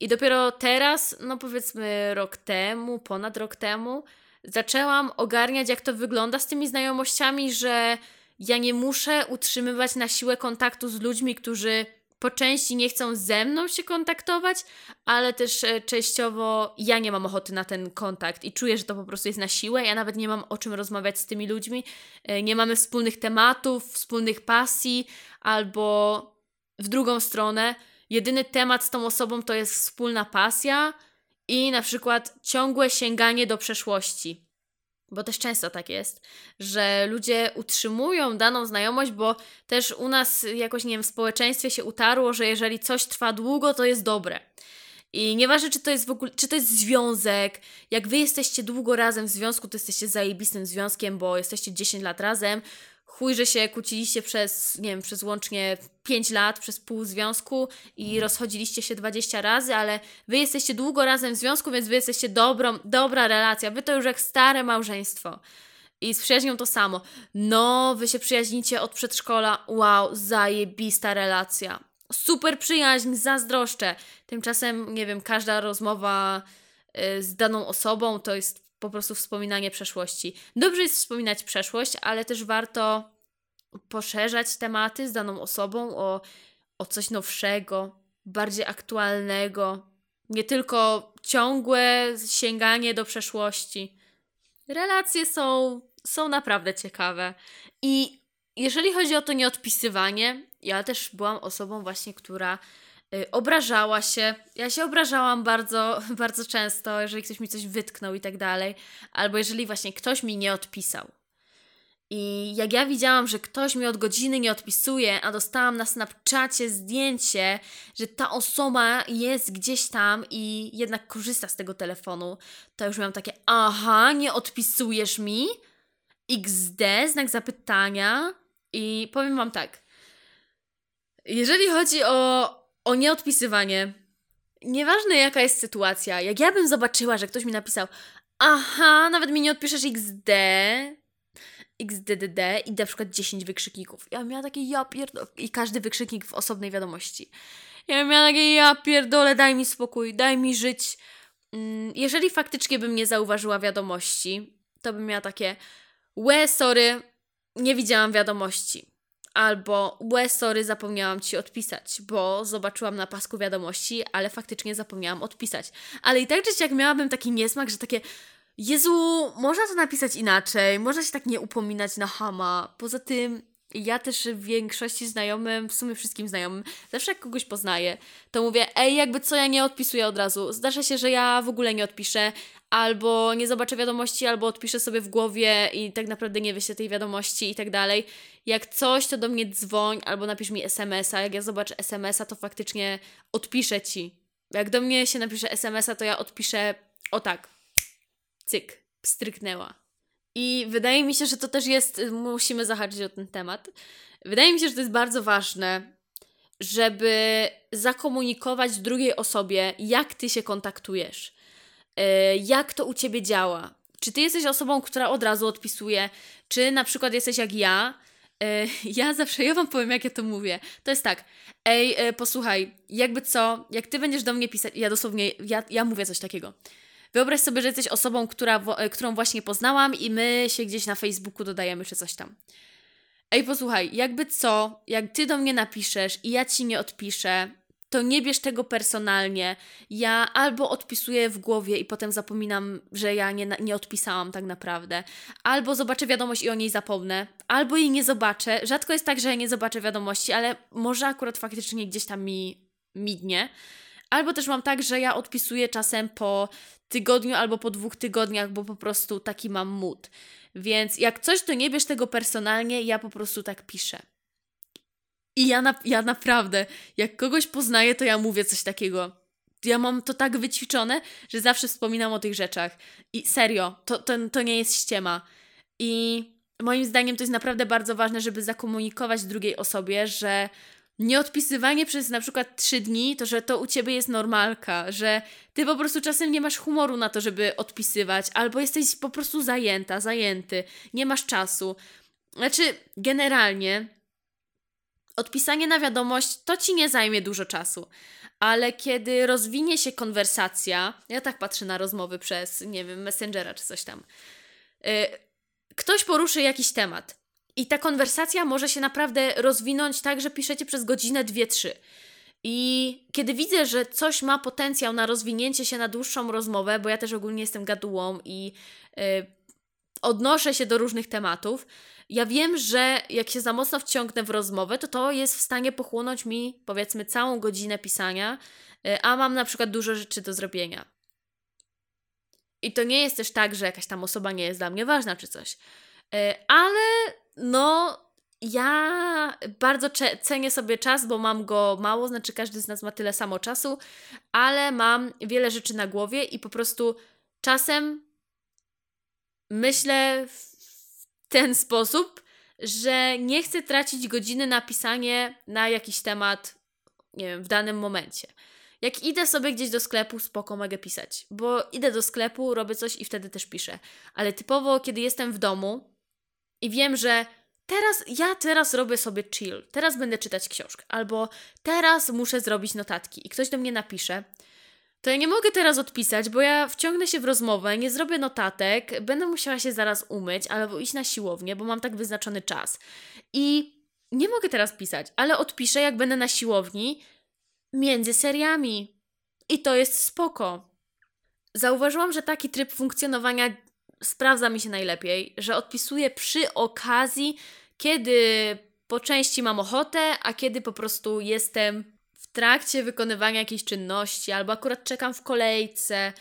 Speaker 1: i dopiero teraz, no powiedzmy rok temu, ponad rok temu, zaczęłam ogarniać, jak to wygląda z tymi znajomościami, że ja nie muszę utrzymywać na siłę kontaktu z ludźmi, którzy po części nie chcą ze mną się kontaktować, ale też e, częściowo ja nie mam ochoty na ten kontakt i czuję, że to po prostu jest na siłę. Ja nawet nie mam o czym rozmawiać z tymi ludźmi. E, nie mamy wspólnych tematów, wspólnych pasji, albo w drugą stronę, jedyny temat z tą osobą to jest wspólna pasja i na przykład ciągłe sięganie do przeszłości. Bo też często tak jest, że ludzie utrzymują daną znajomość, bo też u nas jakoś, nie wiem, w społeczeństwie się utarło, że jeżeli coś trwa długo, to jest dobre. I nieważne, czy to jest w ogóle, czy to jest związek, jak wy jesteście długo razem w związku, to jesteście zajebistym związkiem, bo jesteście 10 lat razem, chuj, że się kłóciliście przez, nie wiem, przez łącznie 5 lat, przez pół związku i rozchodziliście się 20 razy, ale wy jesteście długo razem w związku, więc wy jesteście dobrą, dobra relacja. Wy to już jak stare małżeństwo. I z przyjaźnią to samo. No, wy się przyjaźnicie od przedszkola. Wow, zajebista relacja. Super przyjaźń, zazdroszczę. Tymczasem, nie wiem, każda rozmowa y, z daną osobą to jest po prostu wspominanie przeszłości. Dobrze jest wspominać przeszłość, ale też warto poszerzać tematy z daną osobą o, o coś nowszego, bardziej aktualnego. Nie tylko ciągłe sięganie do przeszłości. Relacje są, są naprawdę ciekawe. I jeżeli chodzi o to nieodpisywanie, ja też byłam osobą właśnie, która obrażała się. Ja się obrażałam bardzo, bardzo często, jeżeli ktoś mi coś wytknął i tak dalej, albo jeżeli właśnie ktoś mi nie odpisał. I jak ja widziałam, że ktoś mi od godziny nie odpisuje, a dostałam na Snapchacie zdjęcie, że ta osoba jest gdzieś tam i jednak korzysta z tego telefonu, to już miałam takie, aha, nie odpisujesz mi? XD, znak zapytania. I powiem Wam tak. Jeżeli chodzi o, o nieodpisywanie. Nieważne jaka jest sytuacja, jak ja bym zobaczyła, że ktoś mi napisał aha, nawet mi nie odpiszesz XD, XDDD i na przykład 10 wykrzykników. Ja miała takie ja pierdolę i każdy wykrzyknik w osobnej wiadomości. Ja miała takie ja pierdolę, daj mi spokój, daj mi żyć. Mm, jeżeli faktycznie bym nie zauważyła wiadomości, to bym miała takie łe, sorry, nie widziałam wiadomości. Albo, łe, sorry, zapomniałam ci odpisać, bo zobaczyłam na pasku wiadomości, ale faktycznie zapomniałam odpisać. Ale i tak czy jak miałabym taki niesmak, że takie, Jezu, można to napisać inaczej, można się tak nie upominać na hama. Poza tym, ja też w większości znajomym, w sumie wszystkim znajomym, zawsze jak kogoś poznaję, to mówię, ej, jakby co ja nie odpisuję od razu. Zdarza się, że ja w ogóle nie odpiszę, albo nie zobaczę wiadomości, albo odpiszę sobie w głowie i tak naprawdę nie wyślę tej wiadomości i tak dalej. Jak coś, to do mnie dzwoń, albo napisz mi SMS-a. Jak ja zobaczę SMS-a, to faktycznie odpiszę ci. Jak do mnie się napisze SMS-a, to ja odpiszę o tak. Cyk, stryknęła. I wydaje mi się, że to też jest, musimy zahaczyć o ten temat. Wydaje mi się, że to jest bardzo ważne, żeby zakomunikować drugiej osobie, jak ty się kontaktujesz, e, jak to u ciebie działa. Czy ty jesteś osobą, która od razu odpisuje, czy na przykład jesteś jak ja. E, ja zawsze, ja wam powiem, jak ja to mówię. To jest tak, ej, posłuchaj, jakby co, jak ty będziesz do mnie pisać, ja dosłownie, ja, ja mówię coś takiego. Wyobraź sobie, że jesteś osobą, która, e, którą właśnie poznałam i my się gdzieś na Facebooku dodajemy czy coś tam. Ej, posłuchaj, jakby co, jak ty do mnie napiszesz i ja ci nie odpiszę, to nie bierz tego personalnie. Ja albo odpisuję w głowie i potem zapominam, że ja nie, nie odpisałam tak naprawdę, albo zobaczę wiadomość i o niej zapomnę, albo jej nie zobaczę. Rzadko jest tak, że ja nie zobaczę wiadomości, ale może akurat faktycznie gdzieś tam mi mignie. Albo też mam tak, że ja odpisuję czasem po tygodniu albo po dwóch tygodniach, bo po prostu taki mam mood. Więc jak coś, to nie bierz tego personalnie, ja po prostu tak piszę. I ja, na, ja naprawdę, jak kogoś poznaję, to ja mówię coś takiego. Ja mam to tak wyćwiczone, że zawsze wspominam o tych rzeczach. I serio, to, to, to nie jest ściema. I moim zdaniem to jest naprawdę bardzo ważne, żeby zakomunikować drugiej osobie, że nieodpisywanie przez na przykład trzy dni, to że to u ciebie jest normalka, że ty po prostu czasem nie masz humoru na to, żeby odpisywać, albo jesteś po prostu zajęta, zajęty, nie masz czasu. Znaczy, generalnie odpisanie na wiadomość to ci nie zajmie dużo czasu. Ale kiedy rozwinie się konwersacja, ja tak patrzę na rozmowy przez, nie wiem, Messengera czy coś tam. Yy, ktoś poruszy jakiś temat i ta konwersacja może się naprawdę rozwinąć tak, że piszecie przez godzinę, dwie, trzy. I kiedy widzę, że coś ma potencjał na rozwinięcie się na dłuższą rozmowę, bo ja też ogólnie jestem gadułą i yy, odnoszę się do różnych tematów, ja wiem, że jak się za mocno wciągnę w rozmowę, to to jest w stanie pochłonąć mi powiedzmy całą godzinę pisania, yy, a mam na przykład dużo rzeczy do zrobienia. I to nie jest też tak, że jakaś tam osoba nie jest dla mnie ważna czy coś. Yy, ale no, ja bardzo cenię sobie czas, bo mam go mało, znaczy każdy z nas ma tyle samo czasu, ale mam wiele rzeczy na głowie i po prostu czasem myślę w ten sposób, że nie chcę tracić godziny na pisanie na jakiś temat, nie wiem, w danym momencie. Jak idę sobie gdzieś do sklepu, spoko, mogę pisać, bo idę do sklepu, robię coś i wtedy też piszę. Ale typowo, kiedy jestem w domu i wiem, że teraz ja teraz robię sobie chill, teraz będę czytać książkę, albo teraz muszę zrobić notatki i ktoś do mnie napisze, to ja nie mogę teraz odpisać, bo ja wciągnę się w rozmowę, nie zrobię notatek, będę musiała się zaraz umyć albo iść na siłownię, bo mam tak wyznaczony czas. I nie mogę teraz pisać, ale odpiszę, jak będę na siłowni między seriami. I to jest spoko. Zauważyłam, że taki tryb funkcjonowania sprawdza mi się najlepiej, że odpisuję przy okazji, kiedy po części mam ochotę, a kiedy po prostu jestem w trakcie wykonywania jakiejś czynności, albo akurat czekam w kolejce.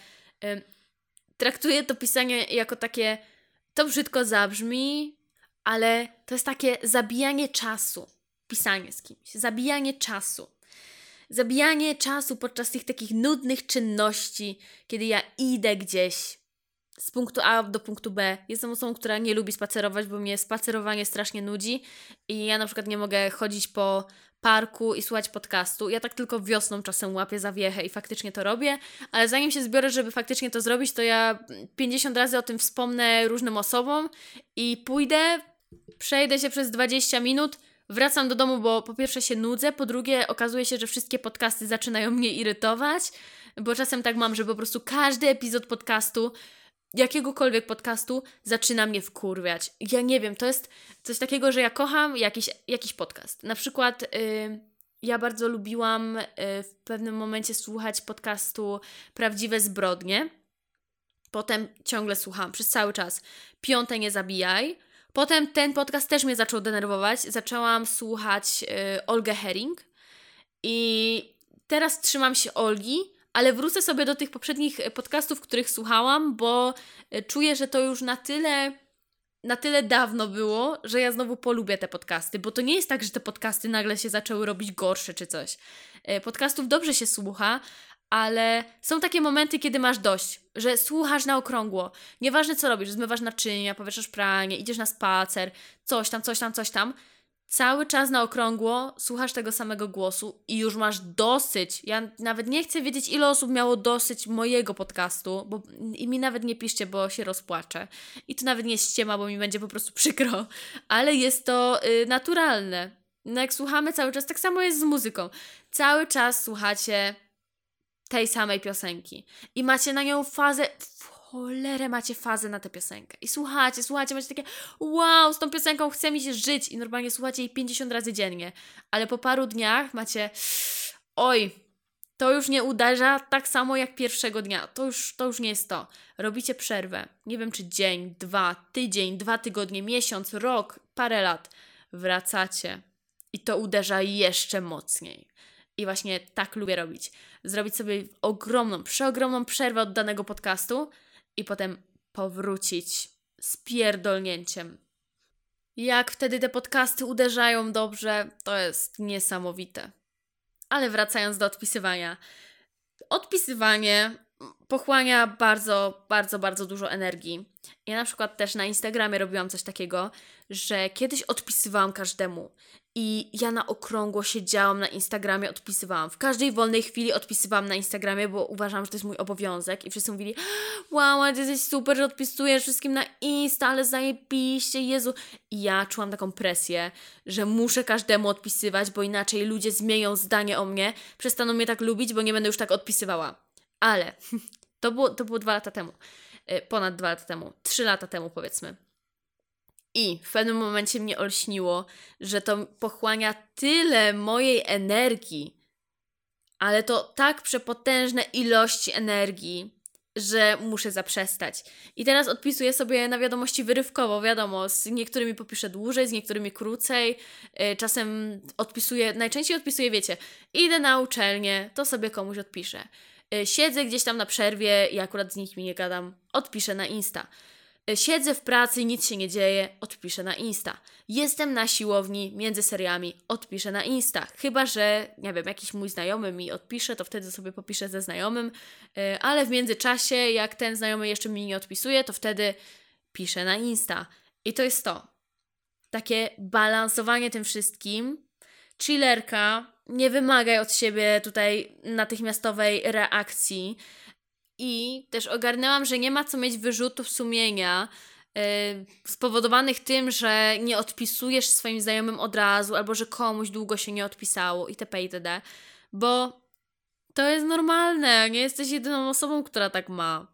Speaker 1: Traktuję to pisanie jako takie, to brzydko zabrzmi, ale to jest takie zabijanie czasu. Pisanie z kimś, zabijanie czasu. Zabijanie czasu podczas tych takich nudnych czynności, kiedy ja idę gdzieś, z punktu A do punktu B. Jestem osobą, która nie lubi spacerować, bo mnie spacerowanie strasznie nudzi i ja na przykład nie mogę chodzić po parku i słuchać podcastu. Ja tak tylko wiosną czasem łapię zawiechę i faktycznie to robię, ale zanim się zbiorę, żeby faktycznie to zrobić, to ja 50 razy o tym wspomnę różnym osobom i pójdę, przejdę się przez 20 minut, wracam do domu, bo po pierwsze się nudzę, po drugie okazuje się, że wszystkie podcasty zaczynają mnie irytować, bo czasem tak mam, że po prostu każdy epizod podcastu jakiegokolwiek podcastu zaczyna mnie wkurwiać. Ja nie wiem, to jest coś takiego, że ja kocham jakiś, jakiś podcast. Na przykład yy, ja bardzo lubiłam yy, w pewnym momencie słuchać podcastu Prawdziwe Zbrodnie. Potem ciągle słucham przez cały czas Piąte Nie Zabijaj. Potem ten podcast też mnie zaczął denerwować. Zaczęłam słuchać yy, Olgę Herring i teraz trzymam się Olgi, ale wrócę sobie do tych poprzednich podcastów, których słuchałam, bo e, czuję, że to już na tyle na tyle dawno było, że ja znowu polubię te podcasty, bo to nie jest tak, że te podcasty nagle się zaczęły robić gorsze czy coś. E, podcastów dobrze się słucha, ale są takie momenty, kiedy masz dość, że słuchasz na okrągło. Nieważne co robisz, zmywasz naczynia, powieszasz pranie, idziesz na spacer, coś tam, coś tam, coś tam cały czas na okrągło słuchasz tego samego głosu i już masz dosyć. Ja nawet nie chcę wiedzieć, ile osób miało dosyć mojego podcastu, bo i mi nawet nie piszcie, bo się rozpłaczę. I to nawet nie jest ściema, bo mi będzie po prostu przykro, ale jest to y, naturalne. No jak słuchamy cały czas, tak samo jest z muzyką. Cały czas słuchacie tej samej piosenki i macie na nią fazę cholerę macie fazę na tę piosenkę. I słuchacie, słuchacie, macie takie wow, z tą piosenką chce mi się żyć i normalnie słuchacie jej 50 razy dziennie. Ale po paru dniach macie oj, to już nie uderza tak samo jak pierwszego dnia. To już, to już nie jest to. Robicie przerwę. Nie wiem, czy dzień, dwa, tydzień, dwa tygodnie, miesiąc, rok, parę lat. Wracacie i to uderza jeszcze mocniej. I właśnie tak lubię robić. Zrobić sobie ogromną, przeogromną przerwę od danego podcastu, i potem powrócić z pierdolnięciem. Jak wtedy te podcasty uderzają dobrze, to jest niesamowite. Ale wracając do odpisywania. Odpisywanie pochłania bardzo, bardzo, bardzo dużo energii. Ja na przykład też na Instagramie robiłam coś takiego, że kiedyś odpisywałam każdemu i ja na okrągło siedziałam na Instagramie, odpisywałam. W każdej wolnej chwili odpisywałam na Instagramie, bo uważam, że to jest mój obowiązek. I wszyscy mówili, wow, ty jesteś super, że odpisujesz wszystkim na Insta, ale zajebiście, Jezu. I ja czułam taką presję, że muszę każdemu odpisywać, bo inaczej ludzie zmienią zdanie o mnie, przestaną mnie tak lubić, bo nie będę już tak odpisywała. Ale to było, to było dwa lata temu. E, ponad dwa lata temu. Trzy lata temu, powiedzmy. I w pewnym momencie mnie olśniło, że to pochłania tyle mojej energii, ale to tak przepotężne ilości energii, że muszę zaprzestać. I teraz odpisuję sobie na wiadomości wyrywkowo, wiadomo, z niektórymi popiszę dłużej, z niektórymi krócej, yy, czasem odpisuję, najczęściej odpisuję, wiecie, idę na uczelnię, to sobie komuś odpiszę. Yy, siedzę gdzieś tam na przerwie i akurat z nikim nie gadam, odpiszę na Insta. Siedzę w pracy, nic się nie dzieje, odpiszę na Insta. Jestem na siłowni między seriami, odpiszę na Insta. Chyba, że, nie wiem, jakiś mój znajomy mi odpisze, to wtedy sobie popiszę ze znajomym, e, ale w międzyczasie, jak ten znajomy jeszcze mi nie odpisuje, to wtedy piszę na Insta. I to jest to. Takie balansowanie tym wszystkim. Chillerka, nie wymagaj od siebie tutaj natychmiastowej reakcji i też ogarnęłam, że nie ma co mieć wyrzutów sumienia yy, spowodowanych tym, że nie odpisujesz swoim znajomym od razu, albo że komuś długo się nie odpisało itp. itd. Bo to jest normalne, nie jesteś jedyną osobą, która tak ma.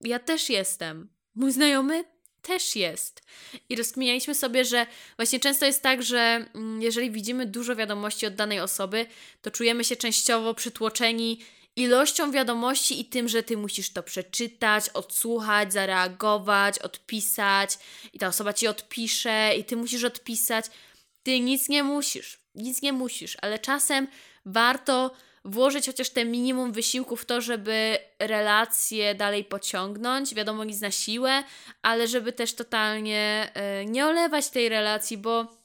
Speaker 1: Ja też jestem. Mój znajomy też jest. I rozkminialiśmy sobie, że właśnie często jest tak, że mm, jeżeli widzimy dużo wiadomości od danej osoby, to czujemy się częściowo przytłoczeni ilością wiadomości i tym, że ty musisz to przeczytać, odsłuchać, zareagować, odpisać i ta osoba ci odpisze i ty musisz odpisać. Ty nic nie musisz, nic nie musisz, ale czasem warto włożyć chociaż te minimum wysiłku w to, żeby relacje dalej pociągnąć. Wiadomo, nic na siłę, ale żeby też totalnie yy, nie olewać tej relacji, bo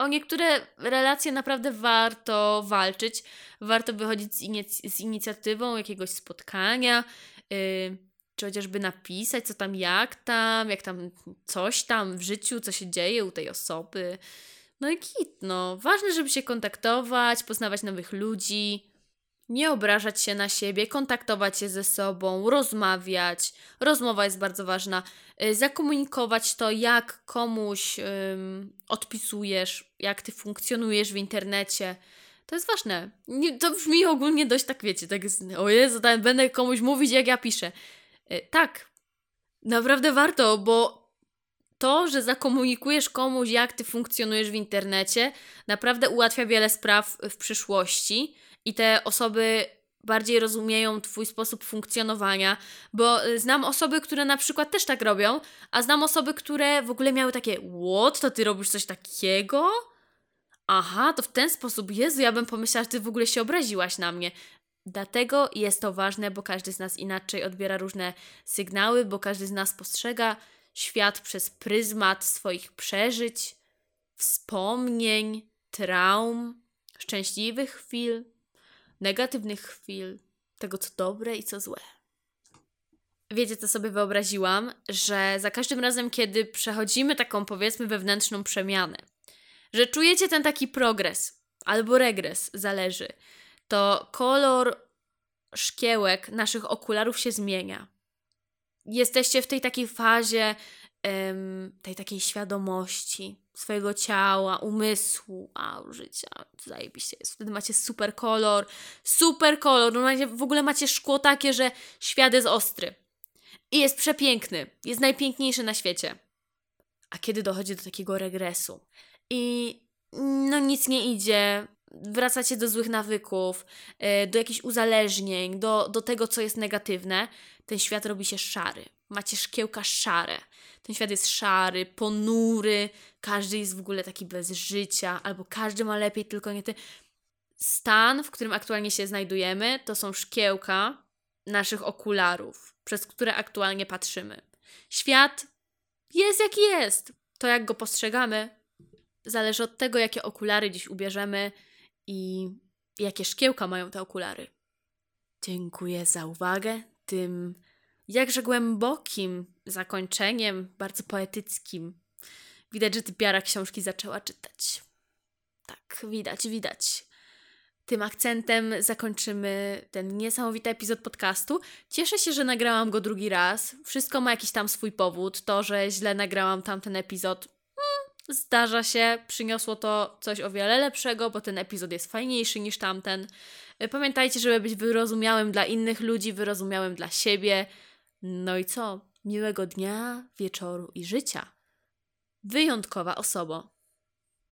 Speaker 1: o niektóre relacje naprawdę warto walczyć, warto wychodzić z, inic- z inicjatywą jakiegoś spotkania, yy, czy chociażby napisać, co tam, jak tam, jak tam coś tam w życiu, co się dzieje u tej osoby. No i kit, no. Ważne, żeby się kontaktować, poznawać nowych ludzi, nie obrażać się na siebie, kontaktować się ze sobą, rozmawiać. Rozmowa jest bardzo ważna. Y, zakomunikować to, jak komuś odpisujesz, jak ty funkcjonujesz w internecie. To jest ważne. Nie, to brzmi ogólnie dość tak, wiecie, tak jest, o Jezu, będę komuś mówić, jak ja piszę. Yy, tak, naprawdę warto, bo to, że zakomunikujesz komuś, jak ty funkcjonujesz w internecie, naprawdę ułatwia wiele spraw w przyszłości i te osoby bardziej rozumieją Twój sposób funkcjonowania, bo y, znam osoby, które na przykład też tak robią, a znam osoby, które w ogóle miały takie, what, to Ty robisz coś takiego? Aha, to w ten sposób, Jezu, ja bym pomyślała, że Ty w ogóle się obraziłaś na mnie. Dlatego jest to ważne, bo każdy z nas inaczej odbiera różne sygnały, bo każdy z nas postrzega świat przez pryzmat swoich przeżyć, wspomnień, traum, szczęśliwych chwil, negatywnych chwil, tego co dobre i co złe. Wiecie, co sobie wyobraziłam? Że za każdym razem, kiedy przechodzimy taką, powiedzmy, wewnętrzną przemianę, że czujecie ten taki progres albo regres, zależy, to kolor szkiełek naszych okularów się zmienia. Jesteście w tej takiej fazie tej takiej świadomości swojego ciała, umysłu, a życia, zajebiście jest. Wtedy macie super kolor, super kolor, normalnie w ogóle macie szkło takie, że świat jest ostry. I jest przepiękny, jest najpiękniejszy na świecie. A kiedy dochodzi do takiego regresu i no nic nie idzie, wracacie do złych nawyków, e, do jakichś uzależnień, do, do tego, co jest negatywne, ten świat robi się szary. Macie szkiełka szare. Ten świat jest szary, ponury, każdy jest w ogóle taki bez życia, albo każdy ma lepiej, tylko nie ty. Stan, w którym aktualnie się znajdujemy, to są szkiełka naszych okularów, przez które aktualnie patrzymy. Świat jest jaki jest. To, jak go postrzegamy, zależy od tego, jakie okulary dziś ubierzemy i jakie szkiełka mają te okulary. Dziękuję za uwagę. Tym jakże głębokim zakończeniem, bardzo poetyckim. Widać, że ty piara książki zaczęła czytać. Tak, widać, widać. Tym akcentem zakończymy ten niesamowity epizod podcastu. Cieszę się, że nagrałam go drugi raz. Wszystko ma jakiś tam swój powód. To, że źle nagrałam tamten epizod, hmm, zdarza się. Przyniosło to coś o wiele lepszego, bo ten epizod jest fajniejszy niż tamten. Pamiętajcie, żeby być wyrozumiałym dla innych ludzi, wyrozumiałym dla siebie. No i co? Miłego dnia, wieczoru i życia. Wyjątkowa osoba.